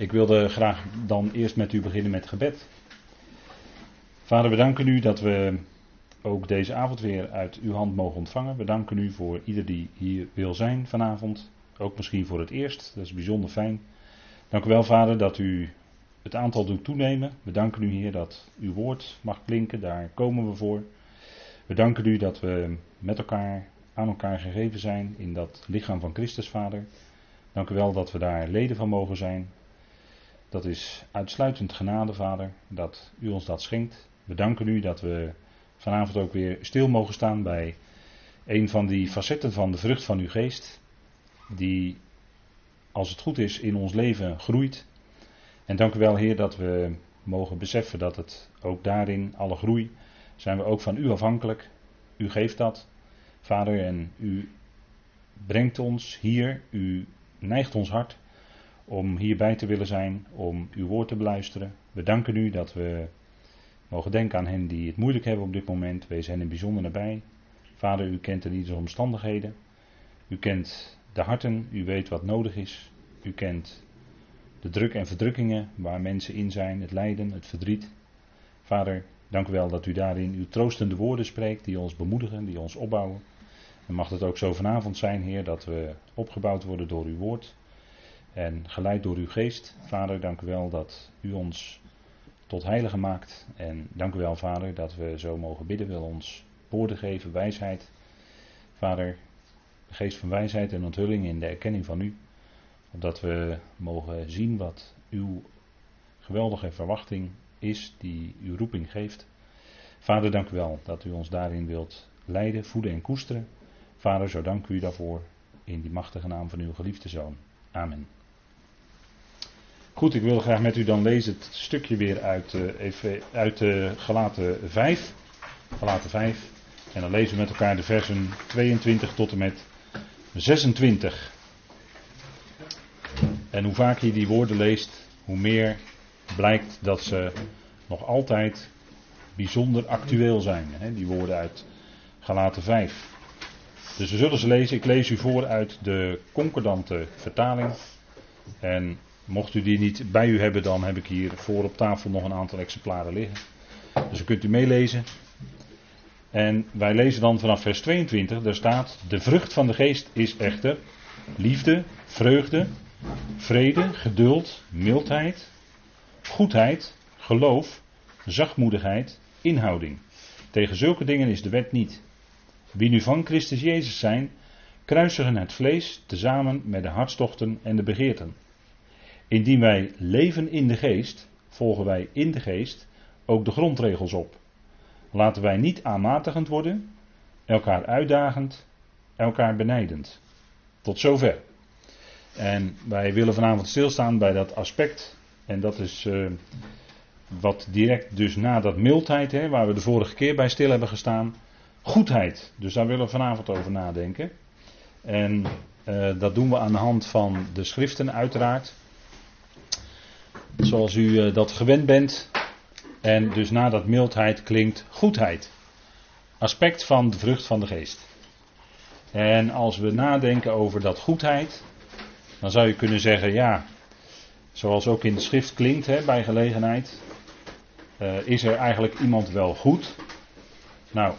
Ik wilde graag dan eerst met u beginnen met gebed. Vader, we danken u dat we ook deze avond weer uit uw hand mogen ontvangen. We danken u voor ieder die hier wil zijn vanavond. Ook misschien voor het eerst. Dat is bijzonder fijn. Dank u wel, Vader, dat u het aantal doet toenemen. We danken u, Heer, dat uw woord mag klinken. Daar komen we voor. We danken u dat we met elkaar aan elkaar gegeven zijn in dat lichaam van Christus, Vader. Dank u wel dat we daar leden van mogen zijn. Dat is uitsluitend genade, Vader, dat u ons dat schenkt. We danken u dat we vanavond ook weer stil mogen staan bij een van die facetten van de vrucht van uw geest, die, als het goed is, in ons leven groeit. En dank u wel, Heer, dat we mogen beseffen dat het ook daarin, alle groei, zijn we ook van u afhankelijk. U geeft dat, Vader, en u brengt ons hier, u neigt ons hart om hierbij te willen zijn, om uw woord te beluisteren. We danken u dat we mogen denken aan hen die het moeilijk hebben op dit moment. Wees hen in bijzonder nabij. Vader, u kent in ieder omstandigheden. U kent de harten, u weet wat nodig is. U kent de druk en verdrukkingen waar mensen in zijn, het lijden, het verdriet. Vader, dank u wel dat u daarin uw troostende woorden spreekt, die ons bemoedigen, die ons opbouwen. En mag het ook zo vanavond zijn, Heer, dat we opgebouwd worden door uw woord en geleid door uw geest. Vader, dank u wel dat u ons tot heilige maakt. En dank u wel, Vader, dat we zo mogen bidden. Wil ons woorden geven, wijsheid. Vader, de geest van wijsheid en onthulling in de erkenning van u. Opdat we mogen zien wat uw geweldige verwachting is, die uw roeping geeft. Vader, dank u wel dat u ons daarin wilt leiden, voeden en koesteren. Vader, zo dank u daarvoor in die machtige naam van uw geliefde zoon. Amen. Goed, ik wil graag met u dan lezen het stukje weer uit, uh, uit uh, Galaten 5. Galaten 5. En dan lezen we met elkaar de versen 22 tot en met 26. En hoe vaak je die woorden leest, hoe meer blijkt dat ze nog altijd bijzonder actueel zijn. Hè, die woorden uit Galaten 5. Dus we zullen ze lezen. Ik lees u voor uit de concordante vertaling. En mocht u die niet bij u hebben, dan heb ik hier voor op tafel nog een aantal exemplaren liggen. Dus dan kunt u meelezen. En wij lezen dan vanaf vers 22. Daar staat: De vrucht van de geest is echter liefde, vreugde, vrede, geduld, mildheid, goedheid, geloof, zachtmoedigheid, inhouding. Tegen zulke dingen is de wet niet. Wie nu van Christus Jezus zijn, kruisigen het vlees tezamen met de hartstochten en de begeerten. Indien wij leven in de geest, volgen wij in de geest ook de grondregels op. Laten wij niet aanmatigend worden, elkaar uitdagend, elkaar benijdend. Tot zover. En wij willen vanavond stilstaan bij dat aspect. En dat is uh, wat direct dus na dat mildheid, hè, waar we de vorige keer bij stil hebben gestaan. Goedheid. Dus daar willen we vanavond over nadenken. En uh, dat doen we aan de hand van de schriften uiteraard. Zoals u uh, dat gewend bent. En dus na dat mildheid klinkt goedheid. Aspect van de vrucht van de geest. En als we nadenken over dat goedheid, dan zou je kunnen zeggen, ja, zoals ook in de schrift klinkt hè, bij gelegenheid, uh, is er eigenlijk iemand wel goed? Nou,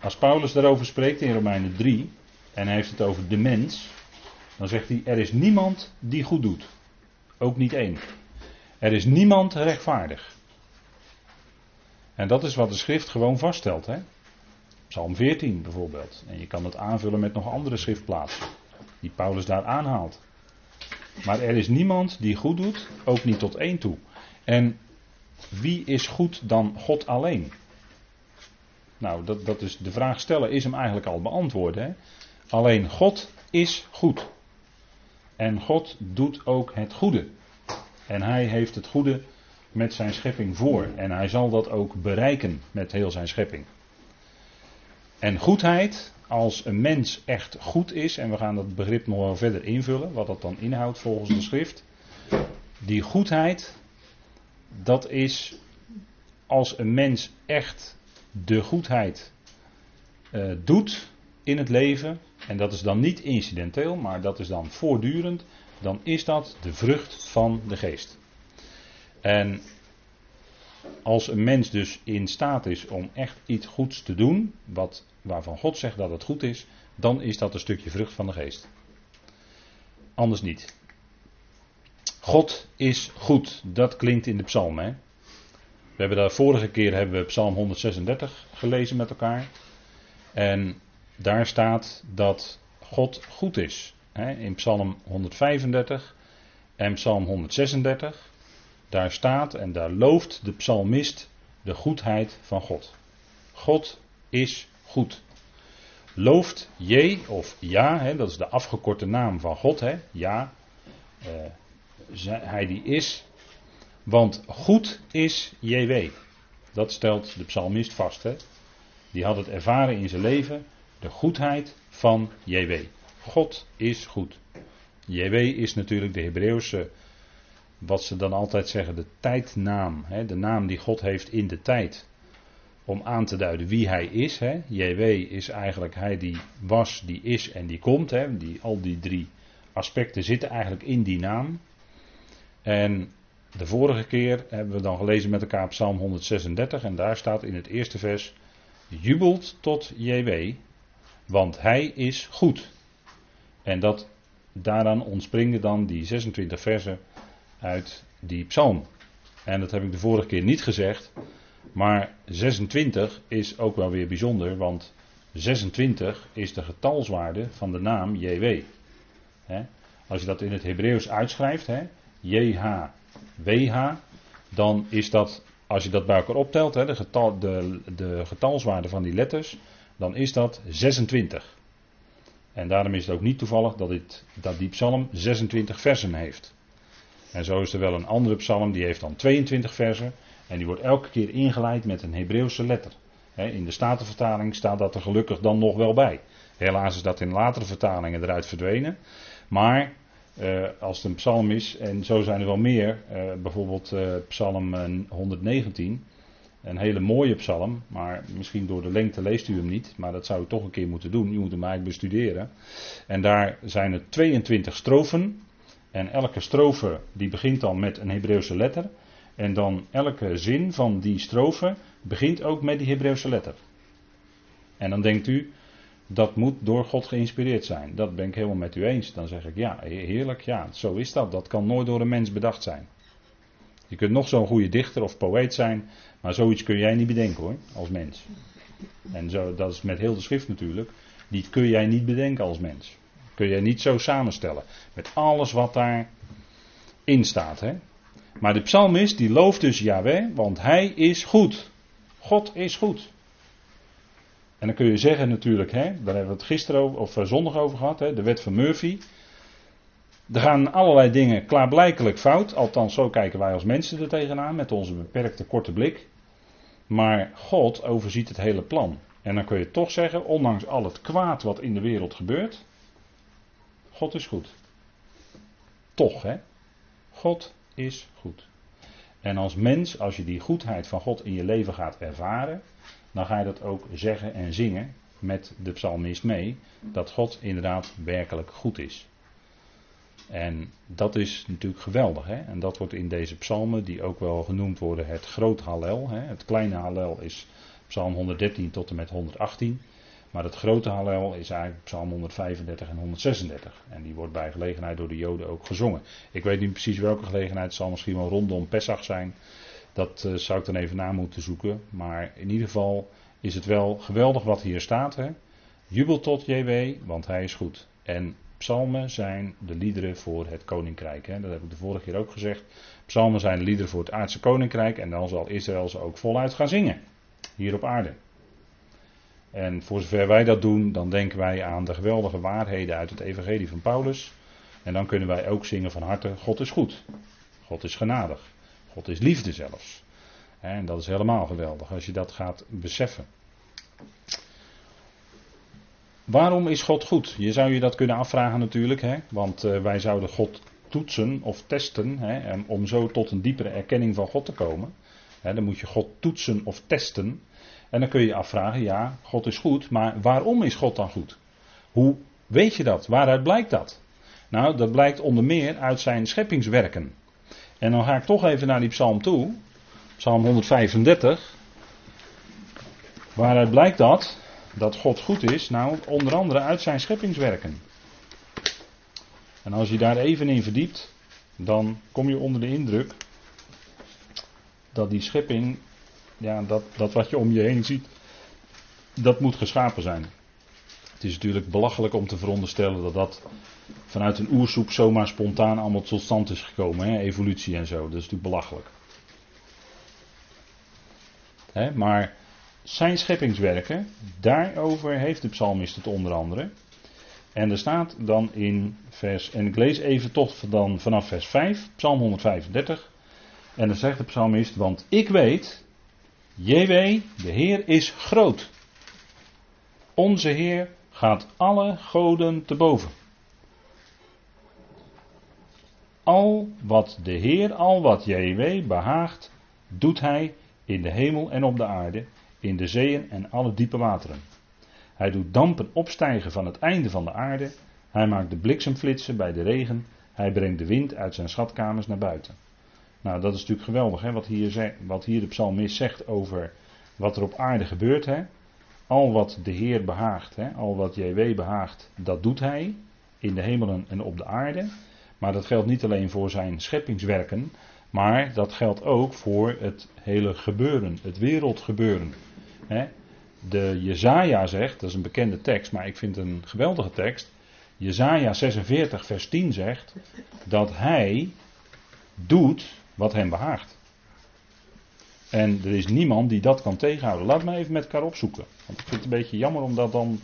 als Paulus daarover spreekt in Romeinen 3, en hij heeft het over de mens, dan zegt hij, er is niemand die goed doet. Ook niet één. Er is niemand rechtvaardig. En dat is wat de schrift gewoon vaststelt. Hè? Psalm 14 bijvoorbeeld. En je kan het aanvullen met nog andere schriftplaatsen. Die Paulus daar aanhaalt. Maar er is niemand die goed doet, ook niet tot één toe. En wie is goed dan God alleen? Nou, dat, dat is de vraag stellen is hem eigenlijk al beantwoord. Hè? Alleen God is goed. En God doet ook het goede. En hij heeft het goede met zijn schepping voor. En hij zal dat ook bereiken met heel zijn schepping. En goedheid, als een mens echt goed is, en we gaan dat begrip nog wel verder invullen, wat dat dan inhoudt volgens de schrift. Die goedheid, dat is als een mens echt de goedheid uh, doet in het leven, en dat is dan niet incidenteel, maar dat is dan voortdurend, dan is dat de vrucht van de geest. En als een mens dus in staat is om echt iets goeds te doen, wat, waarvan God zegt dat het goed is, dan is dat een stukje vrucht van de geest. Anders niet. God is goed, dat klinkt in de psalm. Hè? We hebben daar vorige keer hebben we psalm 136 gelezen met elkaar. En daar staat dat God goed is. In psalm 135 en psalm 136. Daar staat en daar looft de psalmist de goedheid van God. God is goed. Looft J of Ja, hè, dat is de afgekorte naam van God, hè, Ja, uh, hij die is, want goed is JW. Dat stelt de psalmist vast. Hè. Die had het ervaren in zijn leven, de goedheid van JW. God is goed. JW is natuurlijk de Hebreeuwse wat ze dan altijd zeggen, de tijdnaam. Hè, de naam die God heeft in de tijd. Om aan te duiden wie hij is. Hè. JW is eigenlijk hij die was, die is en die komt. Hè. Die, al die drie aspecten zitten eigenlijk in die naam. En de vorige keer hebben we dan gelezen met elkaar Psalm 136. En daar staat in het eerste vers: Jubelt tot JW, want hij is goed. En dat, daaraan ontspringen dan die 26 versen uit die psalm. En dat heb ik de vorige keer niet gezegd. Maar 26 is ook wel weer bijzonder, want 26 is de getalswaarde van de naam JW. als je dat in het Hebreeuws uitschrijft, JHWH, dan is dat, als je dat bij elkaar optelt, de, getal, de, de getalswaarde van die letters, dan is dat 26. En daarom is het ook niet toevallig dat, dit, dat die psalm 26 versen heeft. En zo is er wel een andere psalm, die heeft dan 22 versen. En die wordt elke keer ingeleid met een Hebreeuwse letter. In de Statenvertaling staat dat er gelukkig dan nog wel bij. Helaas is dat in latere vertalingen eruit verdwenen. Maar eh, als het een psalm is, en zo zijn er wel meer, eh, bijvoorbeeld eh, psalm 119, een hele mooie psalm, maar misschien door de lengte leest u hem niet, maar dat zou u toch een keer moeten doen. U moet hem eigenlijk bestuderen. En daar zijn er 22 strofen. En elke strofe die begint dan met een Hebreeuwse letter. En dan elke zin van die strofe begint ook met die Hebreeuwse letter. En dan denkt u, dat moet door God geïnspireerd zijn. Dat ben ik helemaal met u eens. Dan zeg ik, ja, heerlijk, ja, zo is dat. Dat kan nooit door een mens bedacht zijn. Je kunt nog zo'n goede dichter of poëet zijn, maar zoiets kun jij niet bedenken hoor, als mens. En zo, dat is met heel de schrift natuurlijk. Die kun jij niet bedenken als mens. Kun je niet zo samenstellen. Met alles wat daarin staat. Hè? Maar de psalmist die looft dus Yahweh, want hij is goed. God is goed. En dan kun je zeggen natuurlijk, hè, daar hebben we het gisteren of eh, zondag over gehad, hè, de wet van Murphy. Er gaan allerlei dingen klaarblijkelijk fout, althans zo kijken wij als mensen er tegenaan met onze beperkte korte blik. Maar God overziet het hele plan. En dan kun je toch zeggen, ondanks al het kwaad wat in de wereld gebeurt, God is goed. Toch, hè? God is goed. En als mens, als je die goedheid van God in je leven gaat ervaren, dan ga je dat ook zeggen en zingen met de psalmist mee, dat God inderdaad werkelijk goed is. En dat is natuurlijk geweldig. Hè? En dat wordt in deze psalmen, die ook wel genoemd worden het groot Hallel. Hè? Het kleine Hallel is psalm 113 tot en met 118. Maar het grote Hallel is eigenlijk Psalm 135 en 136. En die wordt bij gelegenheid door de Joden ook gezongen. Ik weet niet precies welke gelegenheid. Het zal misschien wel rondom Pesach zijn. Dat uh, zou ik dan even na moeten zoeken. Maar in ieder geval is het wel geweldig wat hier staat. Hè? Jubel tot JW, want hij is goed. En psalmen zijn de liederen voor het koninkrijk. Hè? Dat heb ik de vorige keer ook gezegd. Psalmen zijn de liederen voor het aardse koninkrijk. En dan zal Israël ze ook voluit gaan zingen. Hier op aarde. En voor zover wij dat doen, dan denken wij aan de geweldige waarheden uit het Evangelie van Paulus. En dan kunnen wij ook zingen van harte: God is goed. God is genadig. God is liefde zelfs. En dat is helemaal geweldig als je dat gaat beseffen. Waarom is God goed? Je zou je dat kunnen afvragen natuurlijk, hè? want uh, wij zouden God toetsen of testen hè, om zo tot een diepere erkenning van God te komen. Hè, dan moet je God toetsen of testen. En dan kun je je afvragen, ja, God is goed, maar waarom is God dan goed? Hoe weet je dat? Waaruit blijkt dat? Nou, dat blijkt onder meer uit zijn scheppingswerken. En dan ga ik toch even naar die psalm toe. Psalm 135. Waaruit blijkt dat, dat God goed is, nou onder andere uit zijn scheppingswerken. En als je daar even in verdiept, dan kom je onder de indruk dat die schepping, ja, dat, dat wat je om je heen ziet, dat moet geschapen zijn. Het is natuurlijk belachelijk om te veronderstellen dat dat vanuit een oersoep zomaar spontaan allemaal tot stand is gekomen. Hè? Evolutie en zo, dat is natuurlijk belachelijk. Hè? Maar zijn scheppingswerken, daarover heeft de psalmist het onder andere. En er staat dan in vers, en ik lees even tot dan vanaf vers 5, psalm 135. En dan zegt de psalmist, want ik weet, JW, de Heer is groot. Onze Heer gaat alle goden te boven. Al wat de Heer, al wat JW behaagt, doet Hij in de hemel en op de aarde, in de zeeën en alle diepe wateren. Hij doet dampen opstijgen van het einde van de aarde. Hij maakt de bliksemflitsen bij de regen. Hij brengt de wind uit zijn schatkamers naar buiten. Nou, dat is natuurlijk geweldig, hè, wat, hier, wat hier de psalmist zegt over wat er op aarde gebeurt. Hè. Al wat de Heer behaagt, hè, al wat JW behaagt, dat doet hij in de hemelen en op de aarde. Maar dat geldt niet alleen voor zijn scheppingswerken, maar dat geldt ook voor het hele gebeuren, het wereldgebeuren. Hè. De Jezaja zegt, dat is een bekende tekst, maar ik vind het een geweldige tekst. Jezaja 46 vers 10 zegt dat hij doet wat hem behaagt. En er is niemand die dat kan tegenhouden. Laat me even met elkaar opzoeken. Want ik vind het een beetje jammer om dat dan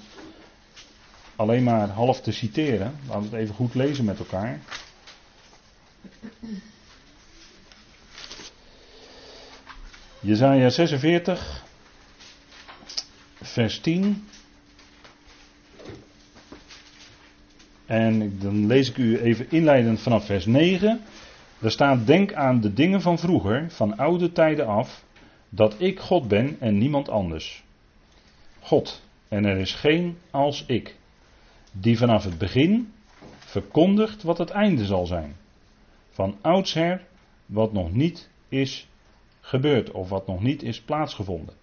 alleen maar half te citeren. Laten we het even goed lezen met elkaar. Jezaja 46, vers 10. En dan lees ik u even inleidend vanaf vers 9. Er staat: Denk aan de dingen van vroeger, van oude tijden af, dat ik God ben en niemand anders. God, en er is geen als ik, die vanaf het begin verkondigt wat het einde zal zijn. Van oudsher wat nog niet is gebeurd of wat nog niet is plaatsgevonden.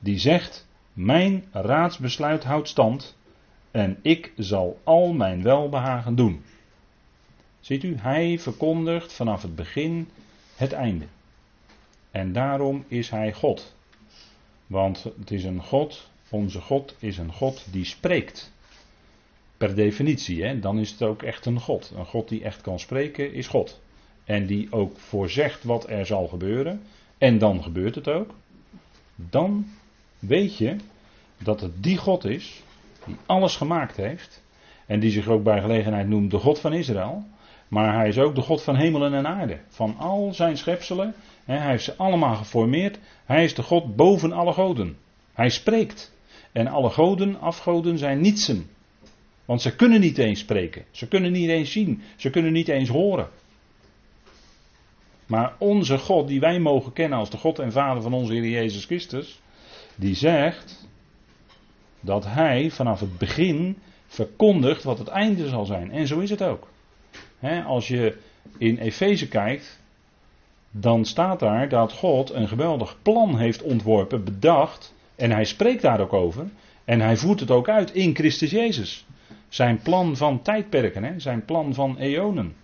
Die zegt: Mijn raadsbesluit houdt stand en ik zal al mijn welbehagen doen. Ziet u, hij verkondigt vanaf het begin het einde. En daarom is hij God. Want het is een God, onze God is een God die spreekt. Per definitie, hè, dan is het ook echt een God. Een God die echt kan spreken is God. En die ook voorzegt wat er zal gebeuren. En dan gebeurt het ook. Dan weet je dat het die God is die alles gemaakt heeft. En die zich ook bij gelegenheid noemt de God van Israël. Maar hij is ook de God van hemelen en aarde. Van al zijn schepselen. Hij heeft ze allemaal geformeerd. Hij is de God boven alle goden. Hij spreekt. En alle goden, afgoden zijn nietsen. Want ze kunnen niet eens spreken. Ze kunnen niet eens zien. Ze kunnen niet eens horen. Maar onze God, die wij mogen kennen als de God en Vader van onze Heer Jezus Christus, die zegt dat Hij vanaf het begin verkondigt wat het einde zal zijn. En zo is het ook als je in Efeze kijkt, dan staat daar dat God een geweldig plan heeft ontworpen, bedacht. En hij spreekt daar ook over. En hij voert het ook uit in Christus Jezus. Zijn plan van tijdperken, zijn plan van eonen.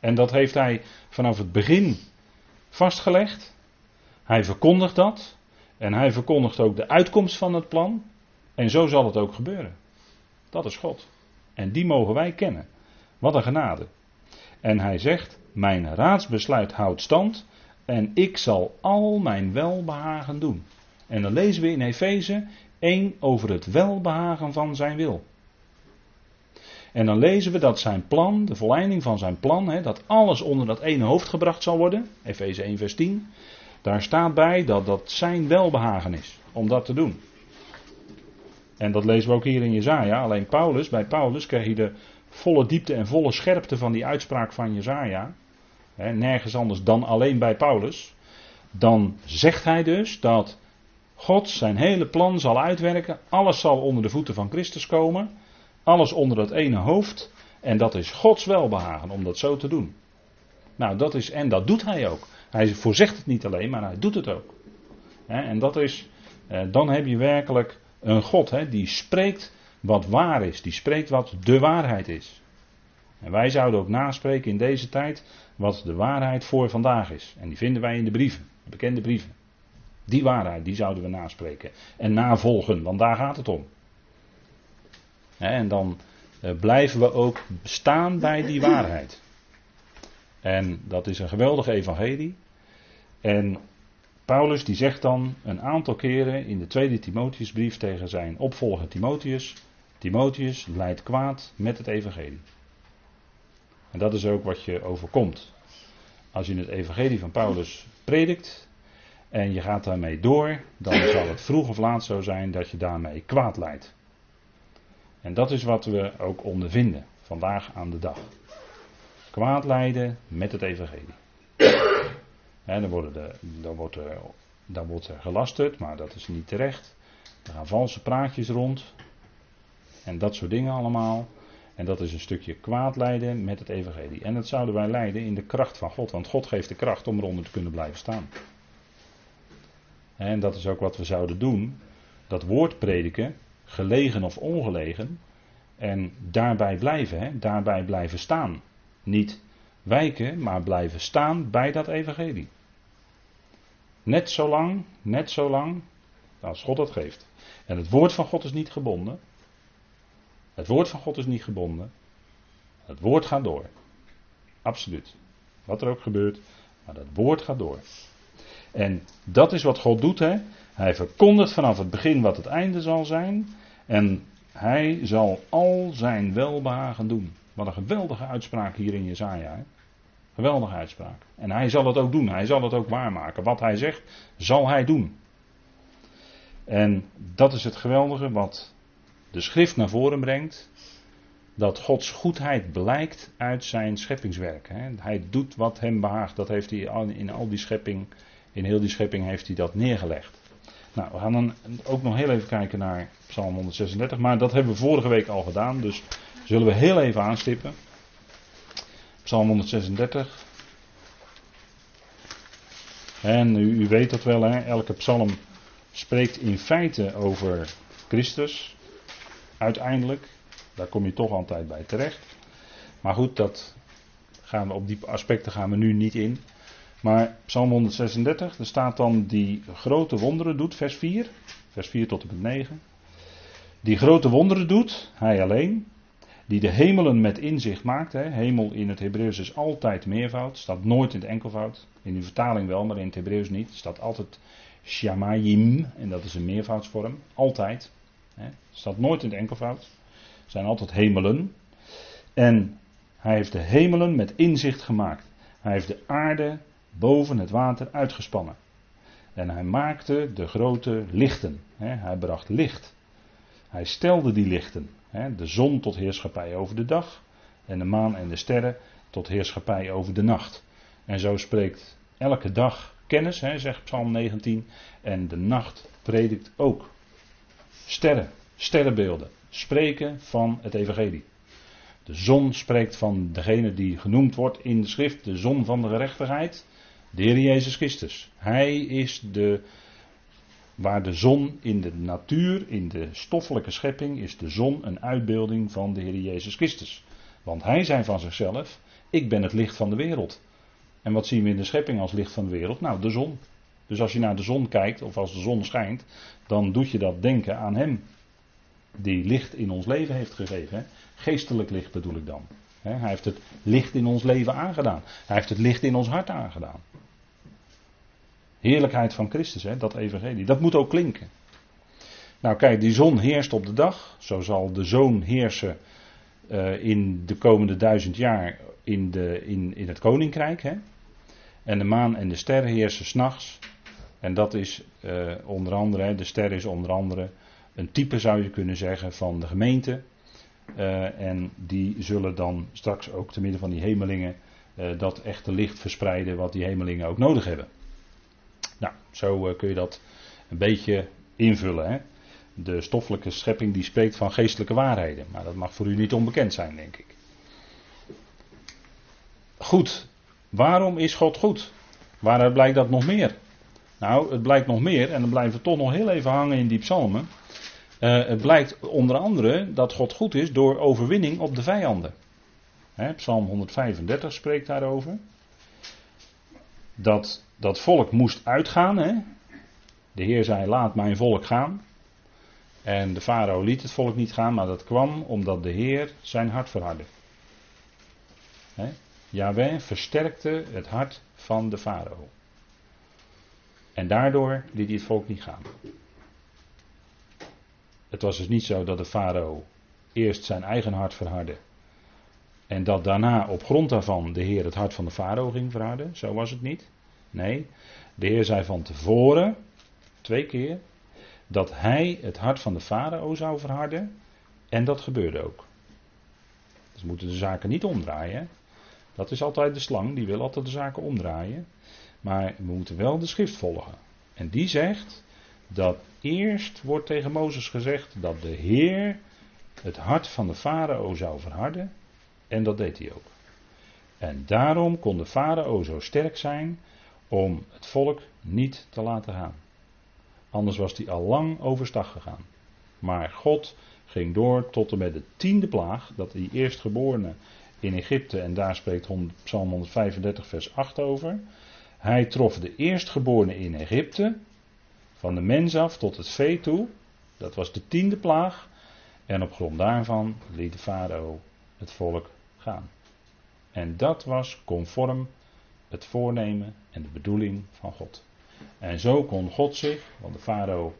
En dat heeft hij vanaf het begin vastgelegd. Hij verkondigt dat. En hij verkondigt ook de uitkomst van het plan. En zo zal het ook gebeuren. Dat is God. En die mogen wij kennen. Wat een genade. En hij zegt: Mijn raadsbesluit houdt stand en ik zal al mijn welbehagen doen. En dan lezen we in Efeze 1 over het welbehagen van zijn wil. En dan lezen we dat zijn plan, de volleinding van zijn plan, hè, dat alles onder dat ene hoofd gebracht zal worden. Efeze 1, vers 10. Daar staat bij dat dat zijn welbehagen is om dat te doen. En dat lezen we ook hier in Jezaja. Alleen Paulus, bij Paulus krijg je de volle diepte en volle scherpte van die uitspraak van Jezaja, nergens anders dan alleen bij Paulus, dan zegt hij dus dat God zijn hele plan zal uitwerken, alles zal onder de voeten van Christus komen, alles onder dat ene hoofd, En dat is Gods welbehagen om dat zo te doen. Nou, dat is, en dat doet hij ook. Hij voorzegt het niet alleen, maar hij doet het ook. En dat is, eh, dan heb je werkelijk een God die spreekt wat waar is, die spreekt wat de waarheid is. En wij zouden ook naspreken in deze tijd wat de waarheid voor vandaag is. En die vinden wij in de brieven, de bekende brieven. Die waarheid, die zouden we naspreken. En navolgen, want daar gaat het om. En dan eh, blijven we ook staan bij die waarheid. En dat is een geweldige evangelie. En Paulus die zegt dan een aantal keren in de tweede Timotheusbrief tegen zijn opvolger Timotheus: Timotheus leidt kwaad met het evangelie. En dat is ook wat je overkomt. Als je het evangelie van Paulus predikt en je gaat daarmee door, dan zal het vroeg of laat zo zijn dat je daarmee kwaad leidt. En dat is wat we ook ondervinden vandaag aan de dag. Kwaad leiden met het evangelie. Dan, worden de, dan, wordt er, dan wordt er gelasterd, maar dat is niet terecht. Er gaan valse praatjes rond. En dat soort dingen allemaal. En dat is een stukje kwaad leiden met het evangelie. En dat zouden wij leiden in de kracht van God. Want God geeft de kracht om eronder te kunnen blijven staan. En dat is ook wat we zouden doen. Dat woord prediken, gelegen of ongelegen. En daarbij blijven, hè? daarbij blijven staan. Niet wijken, maar blijven staan bij dat evangelie. Net zo lang, net zo lang als God het geeft. En het woord van God is niet gebonden. Het woord van God is niet gebonden. Het woord gaat door. Absoluut. Wat er ook gebeurt, maar dat woord gaat door. En dat is wat God doet. Hè? Hij verkondigt vanaf het begin wat het einde zal zijn. En hij zal al zijn welbehagen doen. Wat een geweldige uitspraak hier in Jezaja. Hè? Geweldige uitspraak. En hij zal het ook doen. Hij zal het ook waarmaken. Wat hij zegt, zal hij doen. En dat is het geweldige wat de schrift naar voren brengt. Dat Gods goedheid blijkt uit zijn scheppingswerk. Hij doet wat hem behaagt. Dat heeft hij in al die schepping, in heel die schepping heeft hij dat neergelegd. Nou, we gaan dan ook nog heel even kijken naar Psalm 136. Maar dat hebben we vorige week al gedaan. Dus zullen we heel even aanstippen. Psalm 136. En u, u weet dat wel, hè? elke psalm spreekt in feite over Christus. Uiteindelijk. Daar kom je toch altijd bij terecht. Maar goed, dat gaan we, op die aspecten gaan we nu niet in. Maar Psalm 136, er staat dan die grote wonderen doet, vers 4. Vers 4 tot en met 9. Die grote wonderen doet, hij alleen. Die de hemelen met inzicht maakt. Hè. Hemel in het Hebreeuws is altijd meervoud. Staat nooit in het enkelvoud. In uw vertaling wel, maar in het Hebreeuws niet. Staat altijd shamayim. En dat is een meervoudsvorm. Altijd. Hè. Staat nooit in het enkelvoud. Zijn altijd hemelen. En hij heeft de hemelen met inzicht gemaakt. Hij heeft de aarde boven het water uitgespannen. En hij maakte de grote lichten. Hij bracht licht. Hij stelde die lichten. De zon tot heerschappij over de dag. En de maan en de sterren tot heerschappij over de nacht. En zo spreekt elke dag kennis, zegt Psalm 19. En de nacht predikt ook. Sterren, sterrenbeelden, spreken van het evangelie. De zon spreekt van degene die genoemd wordt in de schrift, de zon van de gerechtigheid. De Heer Jezus Christus. Hij is de. Waar de zon in de natuur, in de stoffelijke schepping, is de zon een uitbeelding van de Heer Jezus Christus. Want hij zei van zichzelf: Ik ben het licht van de wereld. En wat zien we in de schepping als licht van de wereld? Nou, de zon. Dus als je naar de zon kijkt, of als de zon schijnt, dan doet je dat denken aan Hem. Die licht in ons leven heeft gegeven. Geestelijk licht bedoel ik dan. Hij heeft het licht in ons leven aangedaan. Hij heeft het licht in ons hart aangedaan. Heerlijkheid van Christus, hè, dat evangelie. Dat moet ook klinken. Nou kijk, die zon heerst op de dag. Zo zal de zoon heersen uh, in de komende duizend jaar in, de, in, in het koninkrijk. Hè. En de maan en de sterren heersen s'nachts. En dat is uh, onder andere, de ster is onder andere een type zou je kunnen zeggen van de gemeente. Uh, en die zullen dan straks ook te midden van die hemelingen dat echte licht verspreiden wat die hemelingen ook nodig hebben. Nou, zo eh, kun je dat een beetje invullen. Hè? De stoffelijke schepping die spreekt van geestelijke waarheden. Maar dat mag voor u niet onbekend zijn, denk ik. goed, waarom is God goed? Waaruit blijkt dat nog meer? Nou, het blijkt nog meer, en dan blijven we toch nog heel even hangen in die psalmen. Uh, het blijkt onder andere dat God goed is door overwinning op de vijanden. Psalm 135 spreekt daarover. Dat dat volk moest uitgaan. Hè? De Heer zei: Laat mijn volk gaan. En de farao liet het volk niet gaan, maar dat kwam omdat de Heer zijn hart verhardde. Hè? Versterkte het hart van de farao. En daardoor liet hij het volk niet gaan. Het was dus niet zo dat de farao eerst zijn eigen hart verhardde. En dat daarna op grond daarvan de Heer het hart van de farao ging verharden. Zo was het niet. Nee, de Heer zei van tevoren, twee keer, dat hij het hart van de farao zou verharden. En dat gebeurde ook. Dus we moeten de zaken niet omdraaien. Dat is altijd de slang, die wil altijd de zaken omdraaien. Maar we moeten wel de schrift volgen. En die zegt dat eerst wordt tegen Mozes gezegd dat de Heer het hart van de farao zou verharden. En dat deed hij ook. En daarom kon de farao zo sterk zijn om het volk niet te laten gaan. Anders was hij al lang overstag gegaan. Maar God ging door tot en met de tiende plaag, dat die eerstgeborene in Egypte, en daar spreekt Psalm 135, vers 8 over. Hij trof de eerstgeborene in Egypte, van de mens af tot het vee toe. Dat was de tiende plaag. En op grond daarvan liet de farao het volk gaan. En dat was conform het voornemen en de bedoeling van God. En zo kon God zich, want de farao,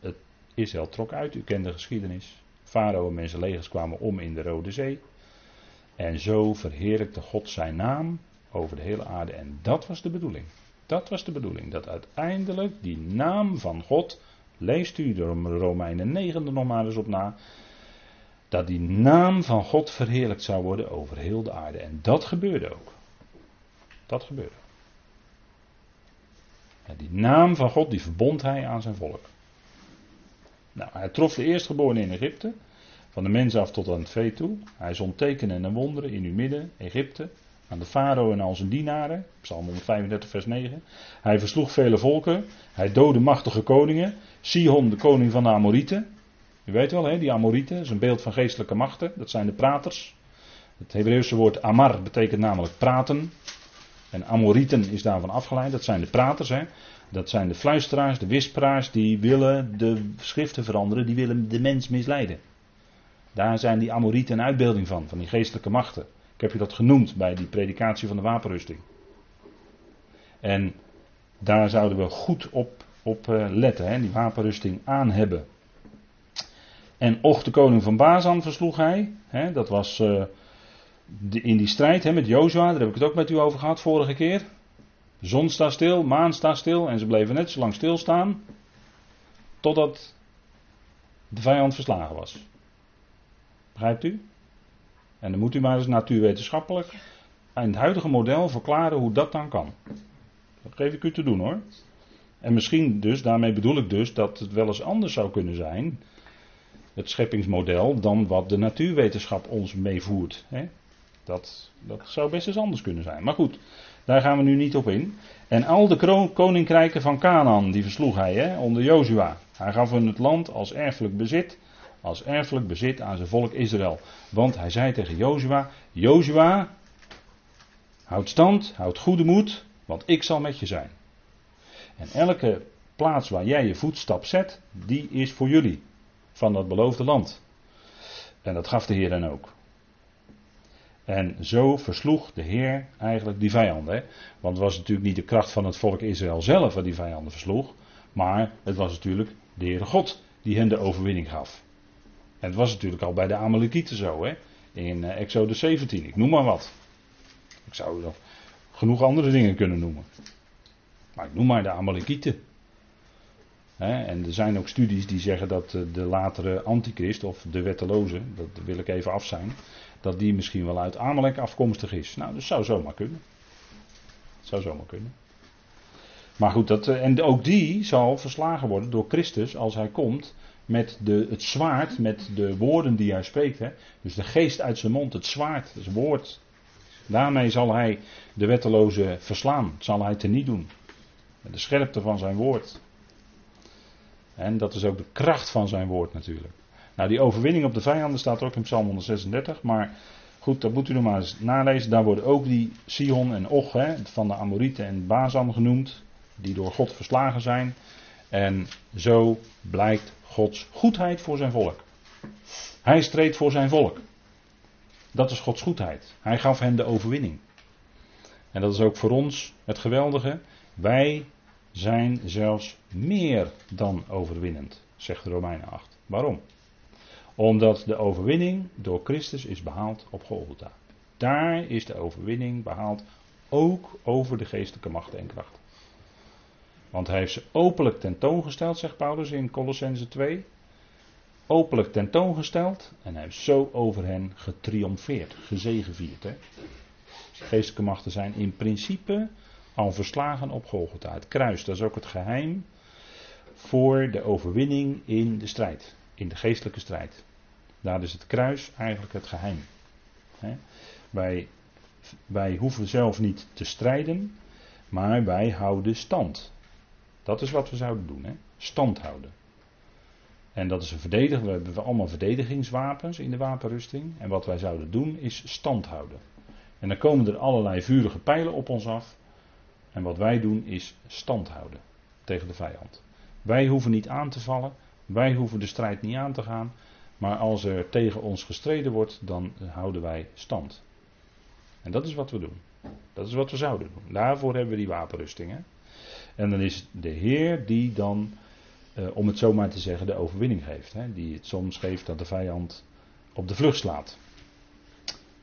het Israël trok uit, u kent de geschiedenis. Farao en mensen legers kwamen om in de Rode Zee. En zo verheerlijkte God zijn naam over de hele aarde. En dat was de bedoeling. Dat was de bedoeling. Dat uiteindelijk die naam van God, leest u de Romeinen 9 er nog maar eens op na. Dat die naam van God verheerlijkt zou worden over heel de aarde. En dat gebeurde ook. Dat gebeurde. En die naam van God, die verbond hij aan zijn volk. Nou, hij trof de eerstgeborene in Egypte. Van de mens af tot aan het vee toe. Hij zond tekenen en wonderen in uw midden, Egypte. Aan de farao en al zijn dienaren. Psalm 135, vers 9. Hij versloeg vele volken. Hij doodde machtige koningen. Sihon, de koning van de Amorieten. U weet wel, hè, die Amorieten, is een beeld van geestelijke machten. Dat zijn de praters. Het Hebreeuwse woord amar betekent namelijk praten. En Amorieten is daarvan afgeleid. Dat zijn de praters. Hè. Dat zijn de fluisteraars, de wisperaars. Die willen de schriften veranderen. Die willen de mens misleiden. Daar zijn die Amorieten een uitbeelding van. Van die geestelijke machten. Ik heb je dat genoemd bij die predikatie van de wapenrusting. En daar zouden we goed op, op eh, letten. Hè. Die wapenrusting aan hebben. En Och de koning van Bazan versloeg hij. Hè, dat was... Uh, in die strijd hè, met Jozua, daar heb ik het ook met u over gehad vorige keer. De zon staat stil, maan staat stil en ze bleven net zo lang stilstaan. Totdat de vijand verslagen was. Begrijpt u? En dan moet u maar eens natuurwetenschappelijk in het huidige model verklaren hoe dat dan kan. Dat geef ik u te doen hoor. En misschien dus, daarmee bedoel ik dus dat het wel eens anders zou kunnen zijn, het scheppingsmodel, dan wat de natuurwetenschap ons meevoert. Hè? Dat, dat zou best eens anders kunnen zijn. Maar goed, daar gaan we nu niet op in. En al de koninkrijken van Canaan, die versloeg hij hè, onder Jozua. Hij gaf hun het land als erfelijk bezit, als erfelijk bezit aan zijn volk Israël. Want hij zei tegen Jozua, Jozua, houd stand, houd goede moed, want ik zal met je zijn. En elke plaats waar jij je voetstap zet, die is voor jullie, van dat beloofde land. En dat gaf de Heer dan ook. En zo versloeg de Heer eigenlijk die vijanden. Want het was natuurlijk niet de kracht van het volk Israël zelf wat die vijanden versloeg. Maar het was natuurlijk de Heere God die hen de overwinning gaf. En het was natuurlijk al bij de Amalekieten zo. Hè? In uh, Exodus 17. Ik noem maar wat. Ik zou nog genoeg andere dingen kunnen noemen. Maar ik noem maar de Amalekieten. En er zijn ook studies die zeggen dat eh, de latere antichrist, of de wetteloze, dat wil ik even af zijn, dat die misschien wel uit Amalek afkomstig is. Nou, dat zou zomaar kunnen. Dat zou zomaar kunnen. Maar goed, dat, eh, en ook die zal verslagen worden door Christus als hij komt met de, het zwaard, met de woorden die hij spreekt. Hè. Dus de geest uit zijn mond, het zwaard, het woord. Daarmee zal hij de wetteloze verslaan, zal hij teniet doen. Met de scherpte van zijn woord. En dat is ook de kracht van zijn woord natuurlijk. Nou, die overwinning op de vijanden staat ook in Psalm 136. Maar goed, dat moet u nog maar eens nalezen. Daar worden ook die Sion en Och hè, van de Amorieten en Bazan genoemd. Die door God verslagen zijn. En zo blijkt Gods goedheid voor zijn volk. Hij streed voor zijn volk. Dat is Gods goedheid. Hij gaf hen de overwinning. En dat is ook voor ons het geweldige. Wij zijn zelfs meer dan overwinnend, zegt Romeinen 8. Waarom? Omdat de overwinning door Christus is behaald op Golgotha. Daar is de overwinning behaald ook over de geestelijke machten en krachten. Want hij heeft ze openlijk tentoongesteld, zegt Paulus in Colossense 2. Openlijk tentoongesteld en hij heeft zo over hen getriomfeerd, gezegevierd. Hè? Geestelijke machten zijn in principe al verslagen op Golgotha. Het kruis, dat is ook het geheim voor de overwinning in de strijd, in de geestelijke strijd. Daar is het kruis eigenlijk het geheim. Wij, wij hoeven zelf niet te strijden, maar wij houden stand. Dat is wat we zouden doen, stand houden. En dat is een verdediging. We hebben allemaal verdedigingswapens in de wapenrusting. En wat wij zouden doen is stand houden. En dan komen er allerlei vurige pijlen op ons af. En wat wij doen is stand houden tegen de vijand. Wij hoeven niet aan te vallen. Wij hoeven de strijd niet aan te gaan. Maar als er tegen ons gestreden wordt, dan houden wij stand. En dat is wat we doen. Dat is wat we zouden doen. Daarvoor hebben we die wapenrustingen. En dan is de Heer die dan, eh, om het zo maar te zeggen, de overwinning geeft. Hè? Die het soms geeft dat de vijand op de vlucht slaat.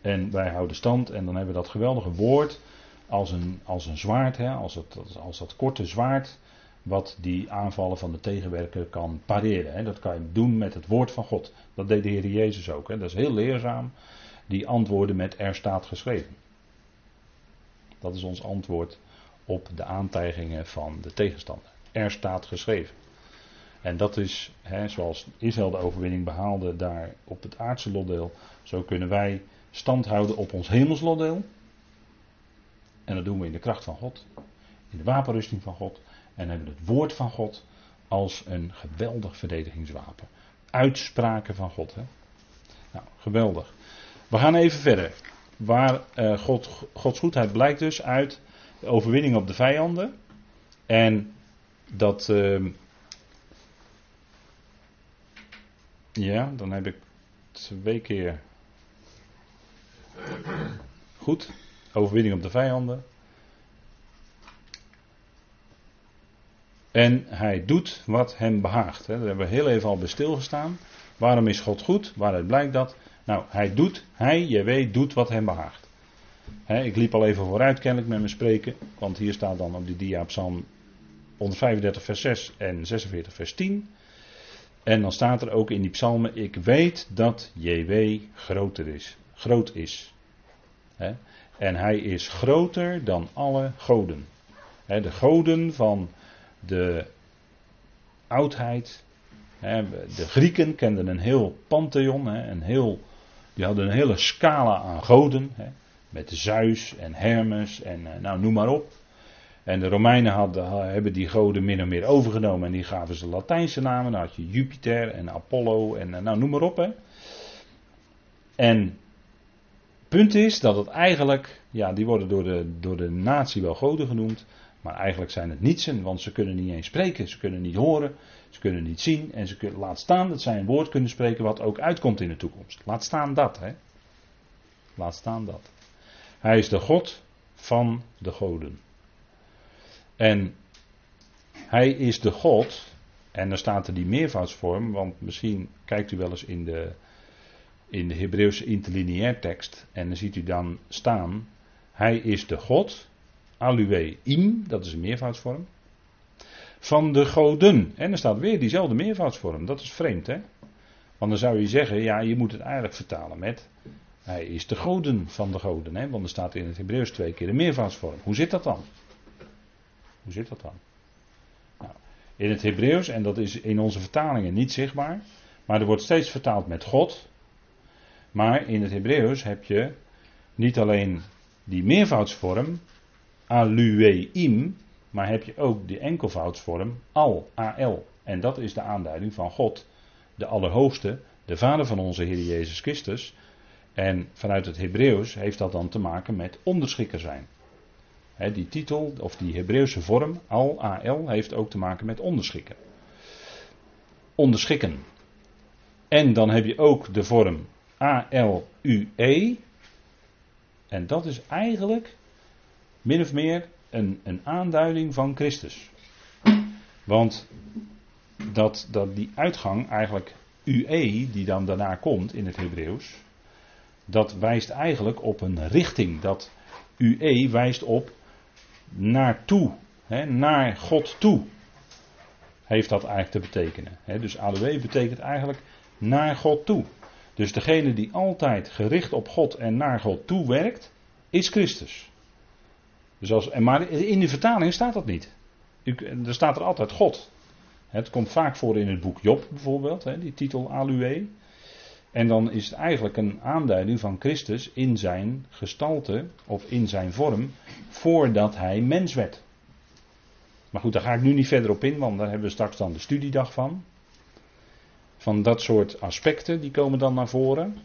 En wij houden stand en dan hebben we dat geweldige woord als een, als een zwaard, hè? Als, het, als dat korte zwaard wat die aanvallen van de tegenwerker kan pareren. Hè? Dat kan je doen met het woord van God. Dat deed de Heer Jezus ook. Hè? Dat is heel leerzaam. Die antwoorden met er staat geschreven. Dat is ons antwoord op de aantijgingen van de tegenstander. Er staat geschreven. En dat is, hè, zoals Israël de overwinning behaalde daar op het aardse lotdeel, zo kunnen wij stand houden op ons hemelslotdeel. En dat doen we in de kracht van God, in de wapenrusting van God en hebben het woord van God als een geweldig verdedigingswapen. Uitspraken van God. Hè? Nou, geweldig. We gaan even verder. Waar uh, God, Gods goedheid blijkt dus uit de overwinning op de vijanden. En dat. Uh, ja, dan heb ik twee keer. Goed. Overwinning op de vijanden. En hij doet wat hem behaagt. Daar hebben we heel even al bij stilgestaan. Waarom is God goed? Waaruit blijkt dat? Nou, hij doet, hij, JW, doet wat hem behaagt. ik liep al even vooruit kennelijk met mijn spreken. Want hier staat dan op die dia psalm 135 vers 6 en 46 vers 10. En dan staat er ook in die psalmen, ik weet dat JW groter is. Groot is. En hij is groter dan alle goden. de goden van de oudheid. De Grieken kenden een heel pantheon, een heel, die hadden een hele scala aan goden. Met Zeus en Hermes en eh, nou noem maar op. En de Romeinen hadden, hebben die goden min of meer overgenomen en die gaven ze Latijnse namen. Dan had je Jupiter en Apollo en eh, nou noem maar op. Hè. En punt is dat het eigenlijk, ja die worden door de, door de natie wel goden genoemd. Maar eigenlijk zijn het nietsen, want ze kunnen niet eens spreken, ze kunnen niet horen, ze kunnen niet zien en ze kunnen, laat staan dat zij een woord kunnen spreken wat ook uitkomt in de toekomst. Laat staan dat, hè. Laat staan dat. Hij is de God van de goden. En hij is de God, en dan staat er die meervoudsvorm, want misschien kijkt u wel eens in de, in de Hebreeuwse interlineair tekst en dan ziet u dan staan, hij is de God Alue im, dat is een meervoudsvorm. Van de goden. En er staat weer diezelfde meervoudsvorm. Dat is vreemd, hè? Want dan zou je zeggen, ja, je moet het eigenlijk vertalen met. Hij is de goden van de goden, hè? Want er staat in het Hebreeuws twee keer de meervoudsvorm. Hoe zit dat dan? Hoe zit dat dan? Nou, in het Hebreeuws, en dat is in onze vertalingen niet zichtbaar, maar er wordt steeds vertaald met God. Maar in het Hebreeuws heb je niet alleen die meervoudsvorm, alueim, maar heb je ook de enkelvoudsvorm, al, al. En dat is de aanduiding van God, de Allerhoogste, de Vader van onze Heer Jezus Christus. En vanuit het Hebreeuws heeft dat dan te maken met onderschikker zijn. die titel, of die Hebreeuwse vorm, al, al, heeft ook te maken met onderschikken. Onderschikken. En dan heb je ook de vorm A-L-U-E. En dat is eigenlijk min of meer een, een aanduiding van Christus. Want dat, dat die uitgang eigenlijk UE, die dan daarna komt in het Hebreeuws, dat wijst eigenlijk op een richting. Dat UE wijst op naartoe, hè, naar God toe. Heeft dat eigenlijk te betekenen. Hè. Dus ALW betekent eigenlijk naar God toe. Dus degene die altijd gericht op God en naar God toe werkt, is Christus. Dus als, maar in de vertaling staat dat niet. er staat er altijd God. Het komt vaak voor in het boek Job bijvoorbeeld, die titel Alue. En dan is het eigenlijk een aanduiding van Christus in zijn gestalte of in zijn vorm voordat hij mens werd. Maar goed, daar ga ik nu niet verder op in, want daar hebben we straks dan de studiedag van. Van dat soort aspecten, die komen dan naar voren.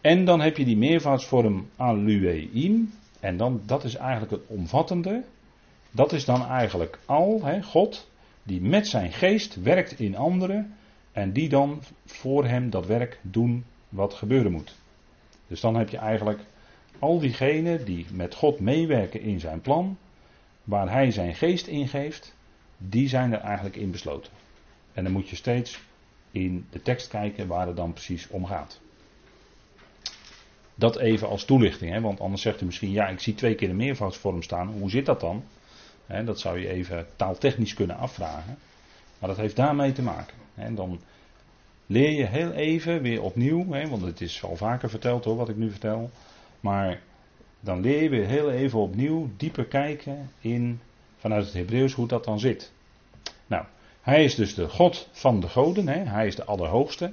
En dan heb je die meervoudsvorm alueim. En dan, dat is eigenlijk het omvattende. Dat is dan eigenlijk al, hè, God, die met zijn geest werkt in anderen. En die dan voor hem dat werk doen wat gebeuren moet. Dus dan heb je eigenlijk al diegenen die met God meewerken in zijn plan. Waar hij zijn geest in geeft. Die zijn er eigenlijk in besloten. En dan moet je steeds in de tekst kijken waar het dan precies om gaat. Dat even als toelichting, hè? want anders zegt u misschien, ja, ik zie twee keer de meervoudsvorm staan, hoe zit dat dan? Hè, dat zou je even taaltechnisch kunnen afvragen. Maar dat heeft daarmee te maken. Hè? Dan leer je heel even weer opnieuw, hè? want het is al vaker verteld hoor, wat ik nu vertel. Maar dan leer je weer heel even opnieuw dieper kijken in, vanuit het Hebreeuws hoe dat dan zit. Nou, hij is dus de God van de goden, hè? hij is de Allerhoogste.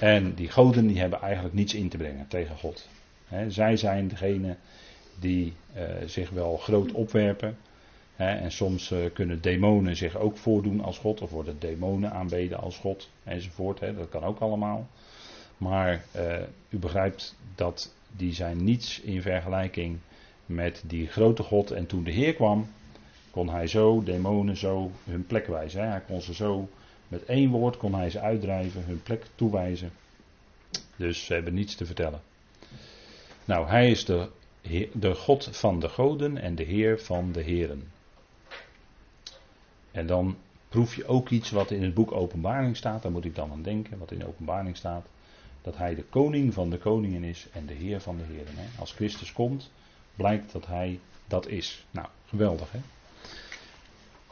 En die goden die hebben eigenlijk niets in te brengen tegen God. zij zijn degene die uh, zich wel groot opwerpen. en soms uh, kunnen demonen zich ook voordoen als God, of worden demonen aanbeden als God, enzovoort. dat kan ook allemaal. Maar uh, u begrijpt dat die zijn niets in vergelijking met die grote God. En toen de Heer kwam, kon hij zo demonen zo hun plek wijzen. Hij kon ze zo met één woord kon hij ze uitdrijven, hun plek toewijzen. Dus ze hebben niets te vertellen. Nou, hij is de, de God van de goden en de Heer van de heren. En dan proef je ook iets wat in het boek Openbaring staat. Daar moet ik dan aan denken, wat in Openbaring staat. Dat hij de koning van de koningen is en de Heer van de heren. Als Christus komt, blijkt dat hij dat is. Nou, geweldig hè.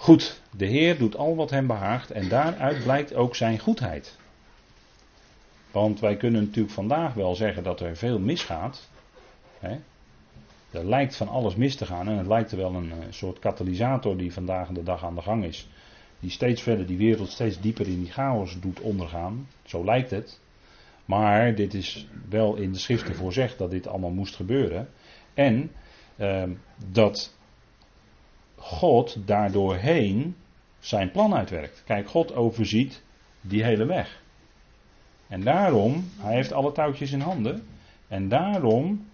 Goed, de Heer doet al wat hem behaagt en daaruit blijkt ook zijn goedheid. Want wij kunnen natuurlijk vandaag wel zeggen dat er veel misgaat. Hè? Er lijkt van alles mis te gaan en het lijkt er wel een, een soort katalysator die vandaag de dag aan de gang is. Die steeds verder die wereld steeds dieper in die chaos doet ondergaan. Zo lijkt het. Maar dit is wel in de schriften voorzegd dat dit allemaal moest gebeuren. En uh, dat God daardoorheen zijn plan uitwerkt. Kijk, God overziet die hele weg. En daarom, hij heeft alle touwtjes in handen. En daarom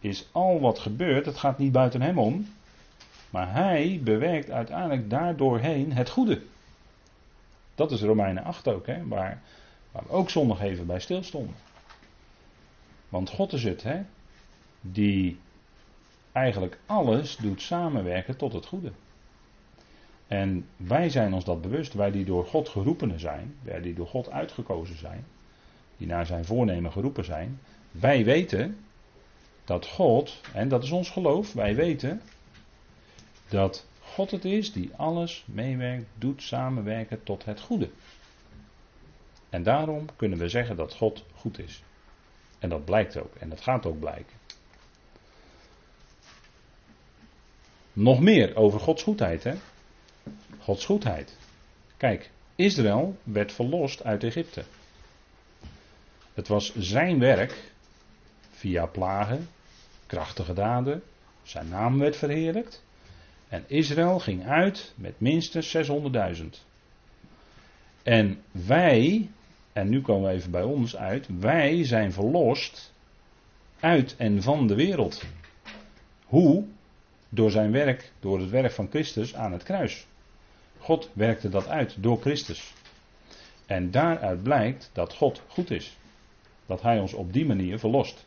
is al wat gebeurt, het gaat niet buiten hem om. Maar hij bewerkt uiteindelijk daardoorheen het goede. Dat is Romeinen 8 ook, hè, waar, waar we ook zondag even bij stilstonden. Want God is het, hè, die eigenlijk alles doet samenwerken tot het goede. En wij zijn ons dat bewust, wij die door God geroepenen zijn, wij die door God uitgekozen zijn, die naar zijn voornemen geroepen zijn, wij weten dat God, en dat is ons geloof, wij weten dat God het is die alles meewerkt, doet samenwerken tot het goede. En daarom kunnen we zeggen dat God goed is. En dat blijkt ook, en dat gaat ook blijken. Nog meer over Gods goedheid. Hè? Gods goedheid. Kijk, Israël werd verlost uit Egypte. Het was zijn werk, via plagen, krachtige daden, zijn naam werd verheerlijkt. En Israël ging uit met minstens 600.000. En wij, en nu komen we even bij ons uit, wij zijn verlost uit en van de wereld. Hoe? Door zijn werk, door het werk van Christus aan het kruis. God werkte dat uit door Christus. En daaruit blijkt dat God goed is. Dat Hij ons op die manier verlost.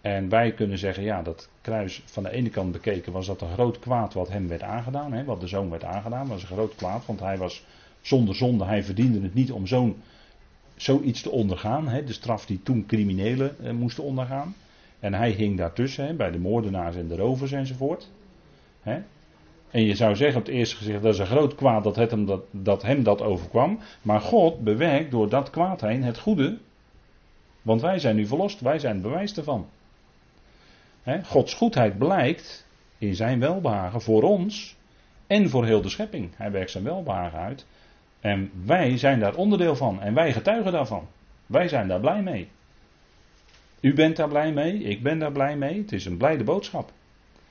En wij kunnen zeggen, ja, dat kruis van de ene kant bekeken was dat een groot kwaad wat hem werd aangedaan. Hè, wat de zoon werd aangedaan, was een groot kwaad. Want hij was zonder zonde, hij verdiende het niet om zo'n, zoiets te ondergaan. Hè, de straf die toen criminelen eh, moesten ondergaan. En hij hing daartussen, hè, bij de moordenaars en de rovers enzovoort. Hè. En je zou zeggen op het eerste gezicht, dat is een groot kwaad dat, het hem, dat, dat hem dat overkwam. Maar God bewerkt door dat kwaad heen het goede. Want wij zijn nu verlost, wij zijn het bewijs ervan. Gods goedheid blijkt in zijn welbehagen voor ons en voor heel de schepping. Hij werkt zijn welbehagen uit. En wij zijn daar onderdeel van en wij getuigen daarvan. Wij zijn daar blij mee. U bent daar blij mee, ik ben daar blij mee. Het is een blijde boodschap.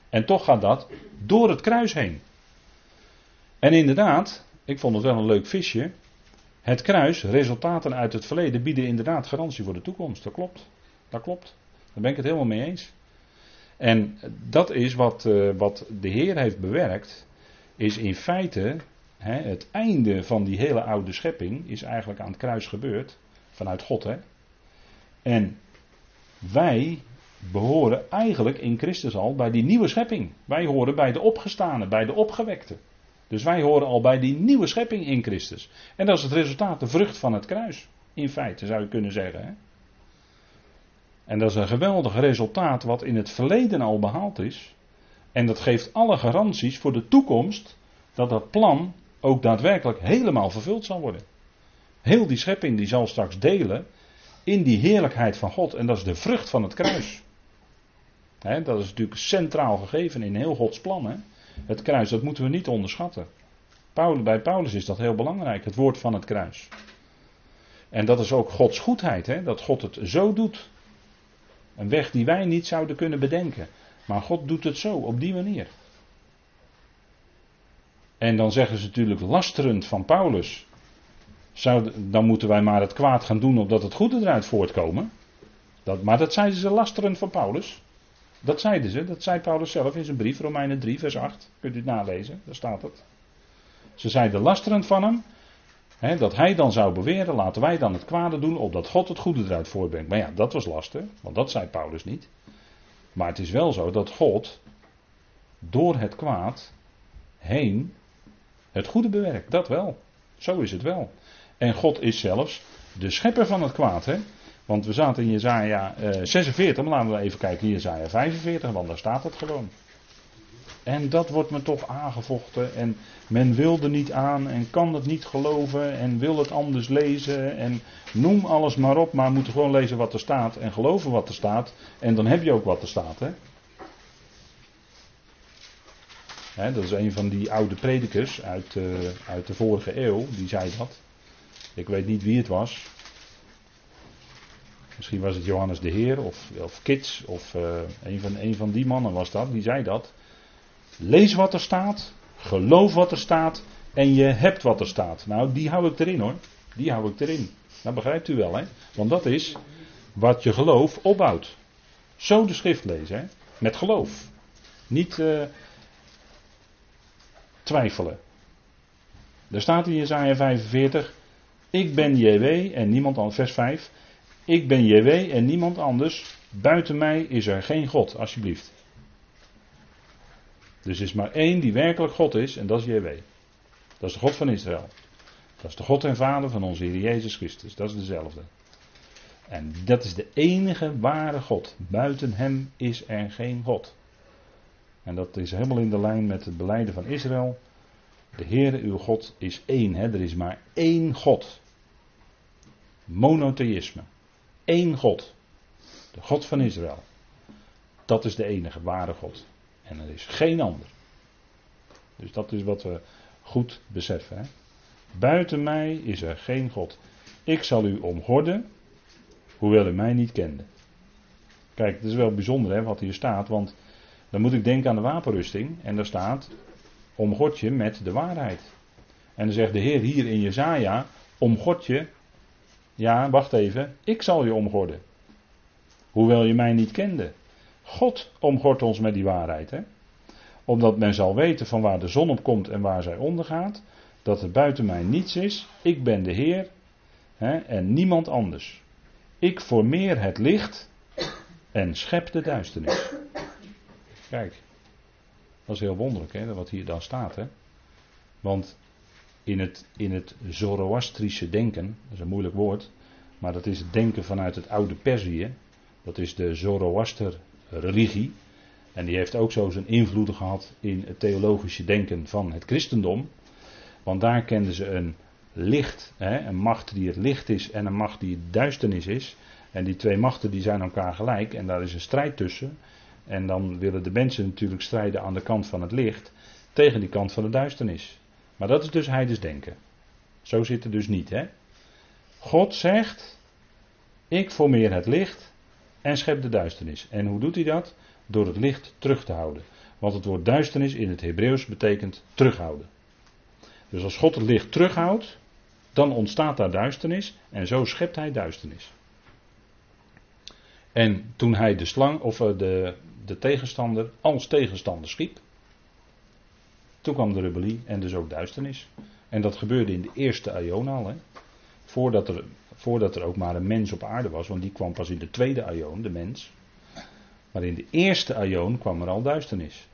En toch gaat dat door het kruis heen. En inderdaad, ik vond het wel een leuk visje. Het kruis, resultaten uit het verleden, bieden inderdaad garantie voor de toekomst. Dat klopt. Dat klopt. Daar ben ik het helemaal mee eens. En dat is wat, uh, wat de Heer heeft bewerkt, is in feite hè, het einde van die hele oude schepping, is eigenlijk aan het kruis gebeurd, vanuit God. Hè? En wij behoren eigenlijk in Christus al bij die nieuwe schepping. Wij horen bij de opgestane, bij de opgewekte. Dus wij horen al bij die nieuwe schepping in Christus. En dat is het resultaat, de vrucht van het kruis. In feite zou je kunnen zeggen. Hè? En dat is een geweldig resultaat wat in het verleden al behaald is. En dat geeft alle garanties voor de toekomst dat dat plan ook daadwerkelijk helemaal vervuld zal worden. Heel die schepping die zal straks delen in die heerlijkheid van God. En dat is de vrucht van het kruis. dat is natuurlijk centraal gegeven in heel Gods plan. Het kruis, dat moeten we niet onderschatten. bij Paulus is dat heel belangrijk, het woord van het kruis. En dat is ook Gods goedheid, dat God het zo doet. Een weg die wij niet zouden kunnen bedenken. Maar God doet het zo, op die manier. En dan zeggen ze natuurlijk lasterend van Paulus. Dan moeten wij maar het kwaad gaan doen opdat het goede eruit voortkomen. Dat, maar dat zeiden ze lasterend van Paulus. Dat zeiden ze, dat zei Paulus zelf in zijn brief, Romeinen 3, vers 8. Kunt u het nalezen, daar staat het. Ze zeiden lasterend van hem dat hij dan zou beweren, laten wij dan het kwade doen, opdat God het goede eruit voortbrengt. Maar ja, dat was lastig, want dat zei Paulus niet. Maar het is wel zo dat God door het kwaad heen het goede bewerkt. Dat wel. Zo is het wel. En God is zelfs de schepper van het kwaad. Hè? Want we zaten in Jezaja uh, 46, maar laten we even kijken in Jezaja 45, want daar staat het gewoon. En dat wordt me toch aangevochten. En men wil er niet aan en kan het niet geloven en wil het anders lezen. En noem alles maar op, maar moet gewoon lezen wat er staat en geloven wat er staat. En dan heb je ook wat er staat. Hè? Dat is een van die oude predikers uit, uh, uit de vorige eeuw, die zei dat. Ik weet niet wie het was. Misschien was het Johannes de Heer of, of Kits of uh, een, van, een van die mannen was dat, die zei dat. Lees wat er staat, geloof wat er staat en je hebt wat er staat. Nou, die hou ik erin hoor. Die hou ik erin. Dat begrijpt u wel, hè? Want dat is wat je geloof opbouwt. Zo de schrift lezen, hè? Met geloof. Niet uh, twijfelen. Er staat in Jezaja 45: Ik ben JW en niemand anders. Vers 5. Ik ben JW en niemand anders. Buiten mij is er geen God, alsjeblieft. Dus er is maar één die werkelijk God is en dat is JW. Dat is de God van Israël. Dat is de God en Vader van onze Heer Jezus Christus. Dat is dezelfde. En dat is de enige ware God. Buiten hem is er geen God. En dat is helemaal in de lijn met het beleiden van Israël. De Heere uw God is één. Hè? Er is maar één God. Monotheïsme. Eén God. De God van Israël. Dat is de enige ware God. En er is geen ander. Dus dat is wat we goed beseffen. Hè? Buiten mij is er geen God. Ik zal u omgorden, hoewel u mij niet kende. Kijk, het is wel bijzonder hè, wat hier staat, want dan moet ik denken aan de wapenrusting. En daar staat, omgod je met de waarheid. En dan zegt de Heer hier in Jezaja, omgod je, ja, wacht even, ik zal je omgorden. Hoewel je mij niet kende. God omgort ons met die waarheid. Hè? Omdat men zal weten van waar de zon op komt en waar zij ondergaat. Dat er buiten mij niets is. Ik ben de Heer hè, en niemand anders. Ik formeer het licht en schep de duisternis. Kijk, dat is heel wonderlijk hè, wat hier dan staat. Hè? Want in het, in het Zoroastrische denken, dat is een moeilijk woord, maar dat is het denken vanuit het oude Perzië. Dat is de Zoroaster religie. En die heeft ook zo zijn invloeden gehad in het theologische denken van het christendom. Want daar kenden ze een licht, hè, een macht die het licht is en een macht die het duisternis is. En die twee machten die zijn elkaar gelijk en daar is een strijd tussen. En dan willen de mensen natuurlijk strijden aan de kant van het licht tegen die kant van de duisternis. Maar dat is dus heidens denken. Zo zit het dus niet, hè? God zegt: Ik formeer het licht en schep de duisternis. En hoe doet hij dat? Door het licht terug te houden. Want het woord duisternis in het Hebreeuws betekent terughouden. Dus als God het licht terughoudt, dan ontstaat daar duisternis en zo schept hij duisternis. En toen hij de slang, of eh, de, de tegenstander, als tegenstander schiep, toen kwam de rebellie en dus ook duisternis. En dat gebeurde in de eerste aion al. Hè? Voordat, er, voordat er ook maar een mens op aarde was, want die kwam pas in de tweede aion, de mens. Maar in de eerste aion kwam er al duisternis.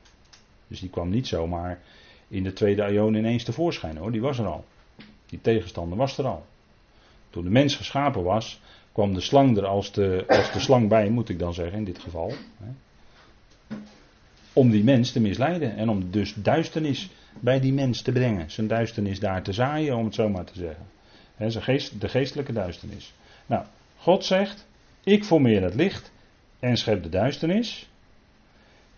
Dus die kwam niet zomaar in de tweede aion ineens tevoorschijn hoor, die was er al. Die tegenstander was er al. Toen de mens geschapen was, kwam de slang er als de, als de slang bij, moet ik dan zeggen in dit geval. Hè? Om die mens te misleiden en om dus duisternis bij die mens te brengen. Zijn duisternis daar te zaaien, om het zo maar te zeggen. He, zijn geest, de geestelijke duisternis. Nou, God zegt: Ik formeer het licht en schep de duisternis.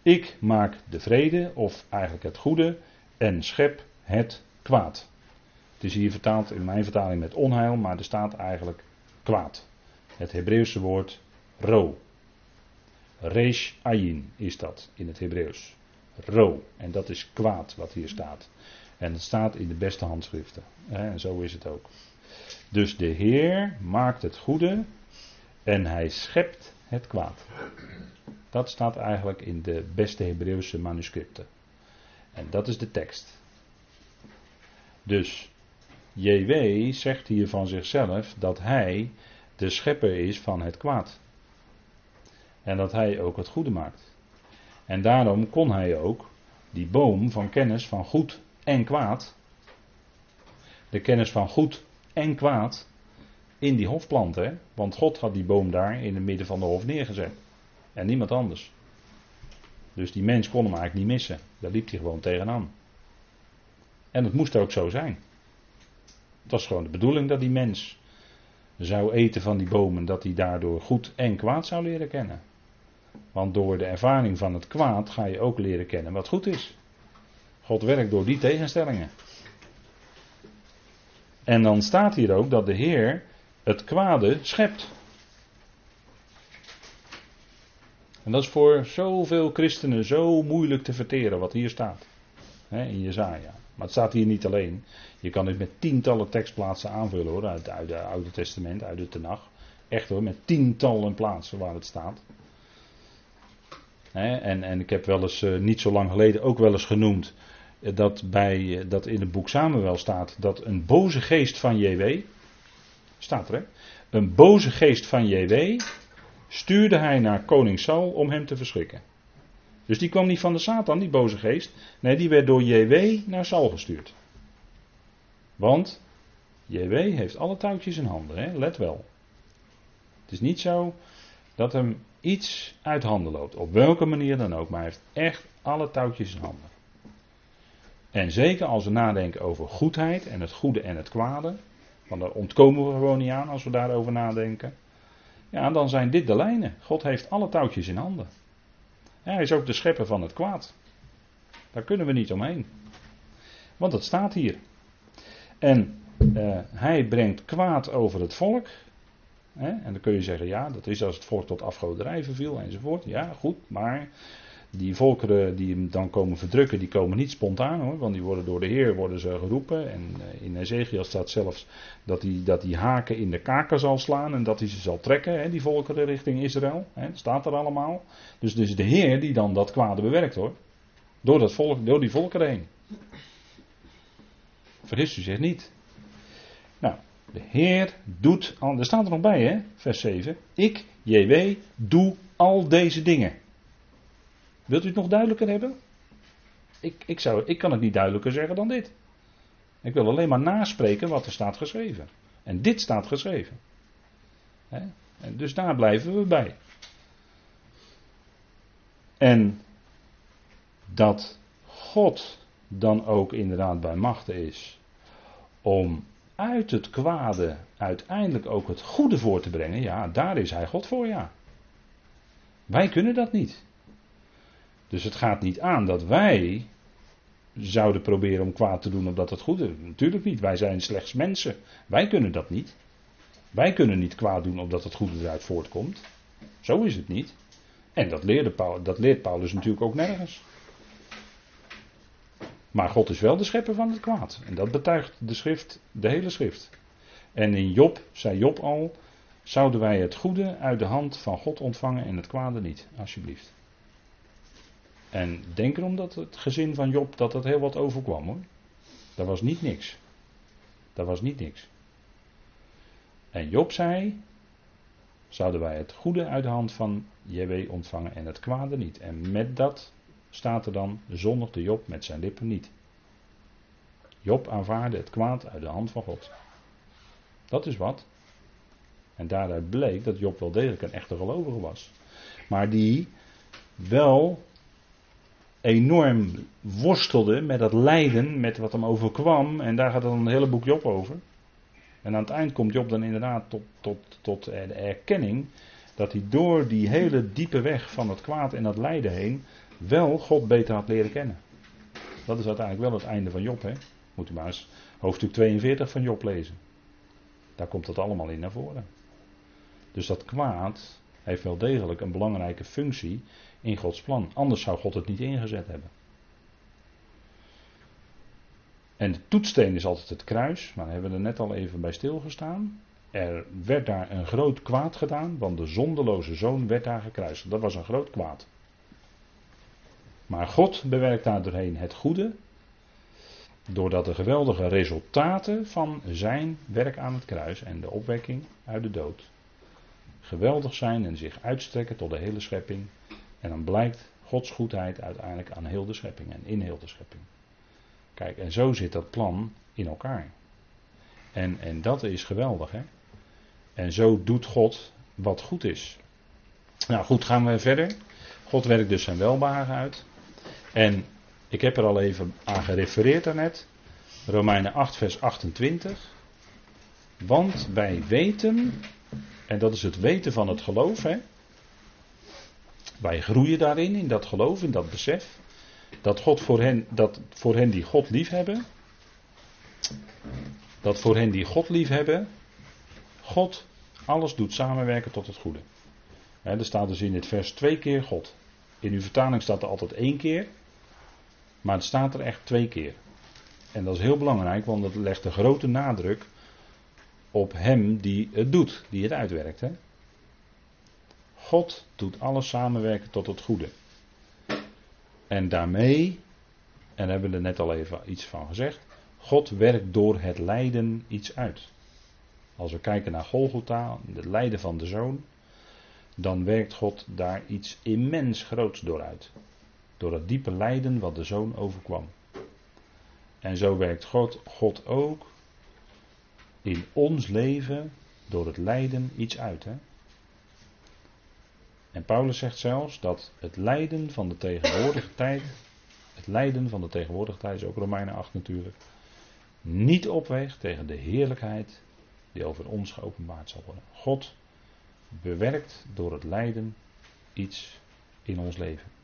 Ik maak de vrede, of eigenlijk het goede, en schep het kwaad. Het is hier vertaald in mijn vertaling met onheil, maar er staat eigenlijk kwaad. Het Hebreeuwse woord ro. Resh ayin is dat in het Hebreeuws. Ro. En dat is kwaad wat hier staat. En het staat in de beste handschriften. En zo is het ook. Dus de Heer maakt het goede en hij schept het kwaad. Dat staat eigenlijk in de beste Hebreeuwse manuscripten. En dat is de tekst. Dus JW zegt hier van zichzelf dat hij de schepper is van het kwaad. En dat hij ook het goede maakt. En daarom kon hij ook die boom van kennis van goed en kwaad, de kennis van goed en kwaad, in die hof planten. Want God had die boom daar in het midden van de hof neergezet. En niemand anders. Dus die mens kon hem eigenlijk niet missen. Daar liep hij gewoon tegenaan. En het moest ook zo zijn. Het was gewoon de bedoeling dat die mens zou eten van die bomen, dat hij daardoor goed en kwaad zou leren kennen. Want door de ervaring van het kwaad ga je ook leren kennen wat goed is. God werkt door die tegenstellingen. En dan staat hier ook dat de Heer het kwade schept. En dat is voor zoveel christenen zo moeilijk te verteren wat hier staat. In Jezaja. Maar het staat hier niet alleen. Je kan het met tientallen tekstplaatsen aanvullen hoor, uit, uit het Oude Testament, uit de Tenach. Echt hoor, met tientallen plaatsen waar het staat. en, en ik heb wel eens, eh, niet zo lang geleden, ook wel eens genoemd. Dat, bij, eh, dat in het boek Samuel staat dat een boze geest van JW. Staat er hè? Een boze geest van JW. stuurde hij naar koning Saul om hem te verschrikken. Dus die kwam niet van de Satan, die boze geest. Nee, die werd door JW naar Saul gestuurd. Want JW heeft alle touwtjes in handen, hè? let wel. Het is niet zo dat hem iets uit handen loopt, op welke manier dan ook, maar hij heeft echt alle touwtjes in handen. En zeker als we nadenken over goedheid en het goede en het kwade, want daar ontkomen we gewoon niet aan als we daarover nadenken. Ja, dan zijn dit de lijnen. God heeft alle touwtjes in handen. Hij is ook de schepper van het kwaad. Daar kunnen we niet omheen. Want het staat hier. En uh, hij brengt kwaad over het volk. Hè? En dan kun je zeggen, ja, dat is als het volk tot afgoderij verviel enzovoort. Ja, goed, maar die volkeren die hem dan komen verdrukken, die komen niet spontaan hoor. Want die worden door de Heer worden ze geroepen. En eh, in Ezekiel staat zelfs dat hij, dat haken in de kaken zal slaan. En dat hij ze zal trekken, hè, die volkeren richting Israël. Hè, staat er allemaal. Dus, dus de Heer die dan dat kwade bewerkt hoor. Door, dat volk, door die volkeren heen. Vergis u zich niet. Nou, de Heer doet, al, er staat er nog bij hè, vers 7. Ik, JW, doe al deze dingen. Wilt u het nog duidelijker hebben? Ik, ik, zou, ik kan het niet duidelijker zeggen dan dit. Ik wil alleen maar naspreken wat er staat geschreven. En dit staat geschreven. En dus daar blijven we bij. En dat God dan ook inderdaad bij machten is om uit het kwade uiteindelijk ook het goede voor te brengen, ja, daar is Hij God voor, ja. Wij kunnen dat niet. Dus het gaat niet aan dat wij zouden proberen om kwaad te doen omdat het goed is. Natuurlijk niet. Wij zijn slechts mensen. Wij kunnen dat niet. Wij kunnen niet kwaad doen omdat het goede eruit voortkomt. Zo is het niet. En dat, leerde Paulus, dat leert Paulus natuurlijk ook nergens. Maar God is wel de schepper van het kwaad. En dat betuigt de schrift, de hele schrift. En in Job, zei Job al, zouden wij het goede uit de hand van God ontvangen en het kwade niet, alsjeblieft. En denk erom dat het gezin van Job, dat dat heel wat overkwam hoor. Dat was niet niks. Dat was niet niks. En Job zei, zouden wij het goede uit de hand van JW ontvangen en het kwade niet. En met dat staat er dan, zondigde Job met zijn lippen niet. Job aanvaarde het kwaad uit de hand van God. Dat is wat. En daaruit bleek dat Job wel degelijk een echte gelovige was. Maar die wel enorm worstelde met dat lijden, met wat hem overkwam. En daar gaat dan een hele boek Job over. En aan het eind komt Job dan inderdaad tot, tot, tot de erkenning dat hij door die hele diepe weg van het kwaad en dat lijden heen wel God beter had leren kennen. Dat is uiteindelijk wel het einde van Job. Hè? Moet u maar eens hoofdstuk 42 van Job lezen. Daar komt dat allemaal in naar voren. Dus dat kwaad heeft wel degelijk een belangrijke functie in Gods plan. Anders zou God het niet ingezet hebben. En de toetsteen is altijd het kruis, maar daar hebben we er net al even bij stilgestaan. Er werd daar een groot kwaad gedaan, want de zondeloze zoon werd daar gekruisigd. Dat was een groot kwaad. Maar God bewerkt daar doorheen het goede, doordat de geweldige resultaten van zijn werk aan het kruis en de opwekking uit de dood geweldig zijn en zich uitstrekken tot de hele schepping. En dan blijkt Gods goedheid uiteindelijk aan heel de schepping en in heel de schepping. Kijk, en zo zit dat plan in elkaar. En, en dat is geweldig, hè? En zo doet God wat goed is. Nou goed, gaan we verder. God werkt dus zijn welbehagen uit. En ik heb er al even aan gerefereerd daarnet. Romeinen 8, vers 28. Want wij weten, en dat is het weten van het geloof, hè? Wij groeien daarin, in dat geloof, in dat besef. Dat God voor hen, dat voor hen die God lief hebben, dat voor hen die God lief hebben, God alles doet samenwerken tot het goede. er staat dus in het vers twee keer God. In uw vertaling staat er altijd één keer, maar het staat er echt twee keer. En dat is heel belangrijk, want dat legt een grote nadruk op hem die het doet, die het uitwerkt. Hè? God doet alles samenwerken tot het goede. En daarmee, en hebben we er net al even iets van gezegd, God werkt door het lijden iets uit. Als we kijken naar Golgotha, het lijden van de zoon, dan werkt God daar iets immens groots door uit. Door het diepe lijden wat de zoon overkwam. En zo werkt God, God ook in ons leven door het lijden iets uit. Hè? En Paulus zegt zelfs dat het lijden van de tegenwoordige tijd, het lijden van de tegenwoordige tijd, is ook Romeinen 8 natuurlijk, niet opweegt tegen de heerlijkheid die over ons geopenbaard zal worden. God bewerkt door het lijden iets in ons leven.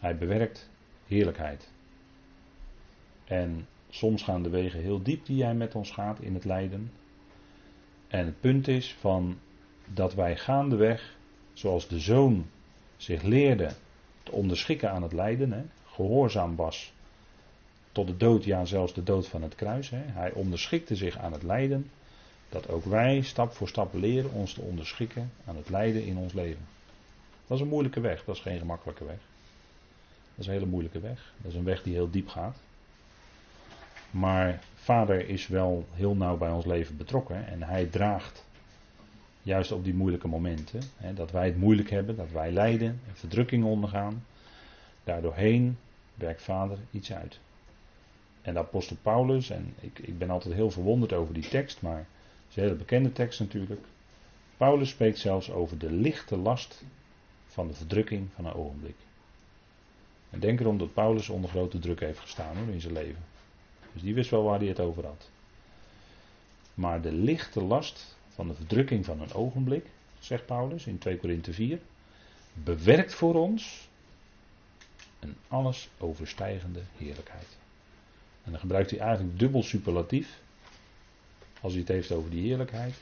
Hij bewerkt heerlijkheid. En soms gaan de wegen heel diep die hij met ons gaat in het lijden. En het punt is van dat wij gaandeweg, zoals de zoon zich leerde te onderschikken aan het lijden, hè, gehoorzaam was tot de dood, ja zelfs de dood van het kruis. Hè. Hij onderschikte zich aan het lijden, dat ook wij stap voor stap leren ons te onderschikken aan het lijden in ons leven. Dat is een moeilijke weg, dat is geen gemakkelijke weg. Dat is een hele moeilijke weg. Dat is een weg die heel diep gaat. Maar vader is wel heel nauw bij ons leven betrokken en hij draagt juist op die moeilijke momenten, hè, dat wij het moeilijk hebben, dat wij lijden en verdrukkingen ondergaan, daardoorheen werkt vader iets uit. En de apostel Paulus, en ik, ik ben altijd heel verwonderd over die tekst, maar het is een hele bekende tekst natuurlijk. Paulus spreekt zelfs over de lichte last van de verdrukking van een ogenblik. En denk erom dat Paulus onder grote druk heeft gestaan hoor, in zijn leven. Dus die wist wel waar hij het over had. Maar de lichte last van de verdrukking van een ogenblik, zegt Paulus in 2 Korinthe 4, bewerkt voor ons een alles overstijgende heerlijkheid. En dan gebruikt hij eigenlijk dubbel superlatief. Als hij het heeft over die heerlijkheid.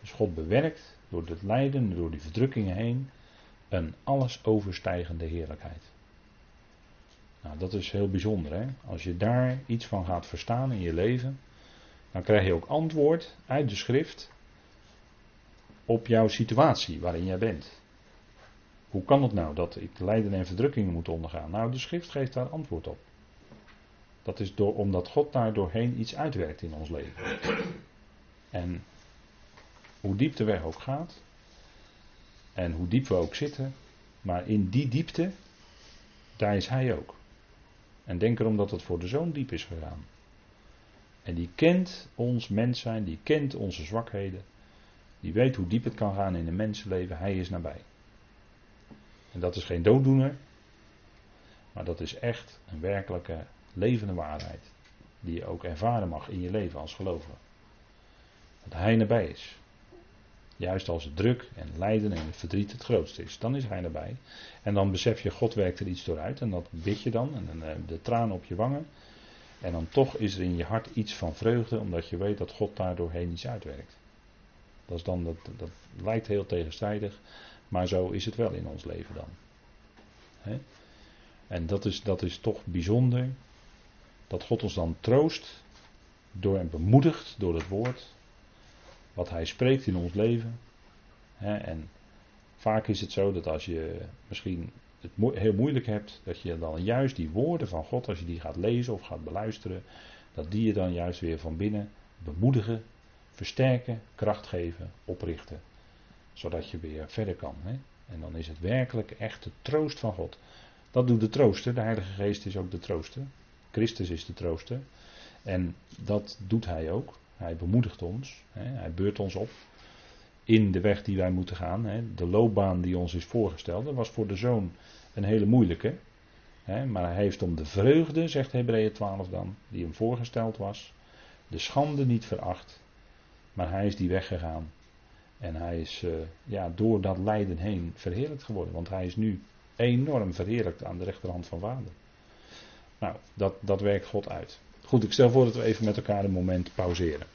Dus God bewerkt door het lijden, door die verdrukkingen heen, een alles overstijgende heerlijkheid. Nou, dat is heel bijzonder. Hè? Als je daar iets van gaat verstaan in je leven, dan krijg je ook antwoord uit de schrift op jouw situatie waarin jij bent. Hoe kan het nou dat ik lijden en verdrukkingen moet ondergaan? Nou, de schrift geeft daar antwoord op. Dat is door, omdat God daar doorheen iets uitwerkt in ons leven. En hoe diep de weg ook gaat, en hoe diep we ook zitten, maar in die diepte, daar is Hij ook. En denk erom dat het voor de zoon diep is gegaan. En die kent ons mens zijn, die kent onze zwakheden, die weet hoe diep het kan gaan in een mensenleven, Hij is nabij. En dat is geen dooddoener, maar dat is echt een werkelijke levende waarheid. Die je ook ervaren mag in je leven als gelovige. Dat hij nabij is. Juist als het druk en lijden en het verdriet het grootste is. Dan is hij nabij. En dan besef je, God werkt er iets door uit. En dat bid je dan. En dan eh, de tranen op je wangen. En dan toch is er in je hart iets van vreugde. Omdat je weet dat God daar doorheen iets uitwerkt. Dat, is dan, dat, dat lijkt heel tegenstrijdig. Maar zo is het wel in ons leven dan. En dat is, dat is toch bijzonder dat God ons dan troost door en bemoedigt door het woord. Wat hij spreekt in ons leven. en vaak is het zo dat als je misschien het heel moeilijk hebt, dat je dan juist die woorden van God, als je die gaat lezen of gaat beluisteren, dat die je dan juist weer van binnen bemoedigen, versterken, kracht geven, oprichten. Zodat je weer verder kan. En dan is het werkelijk echt de troost van God. Dat doet de trooster, de Heilige Geest is ook de trooster. Christus is de trooster. En dat doet hij ook. Hij bemoedigt ons. Hè, hij beurt ons op. In de weg die wij moeten gaan. Hè. De loopbaan die ons is voorgesteld. Dat was voor de zoon een hele moeilijke. Hè, maar hij heeft om de vreugde, zegt Hebreeën 12 dan. Die hem voorgesteld was. De schande niet veracht. Maar hij is die weg gegaan. En hij is uh, ja, door dat lijden heen verheerlijkt geworden. Want hij is nu enorm verheerlijkt aan de rechterhand van Vader. Nou, dat, dat werkt God uit. Goed, ik stel voor dat we even met elkaar een moment pauzeren.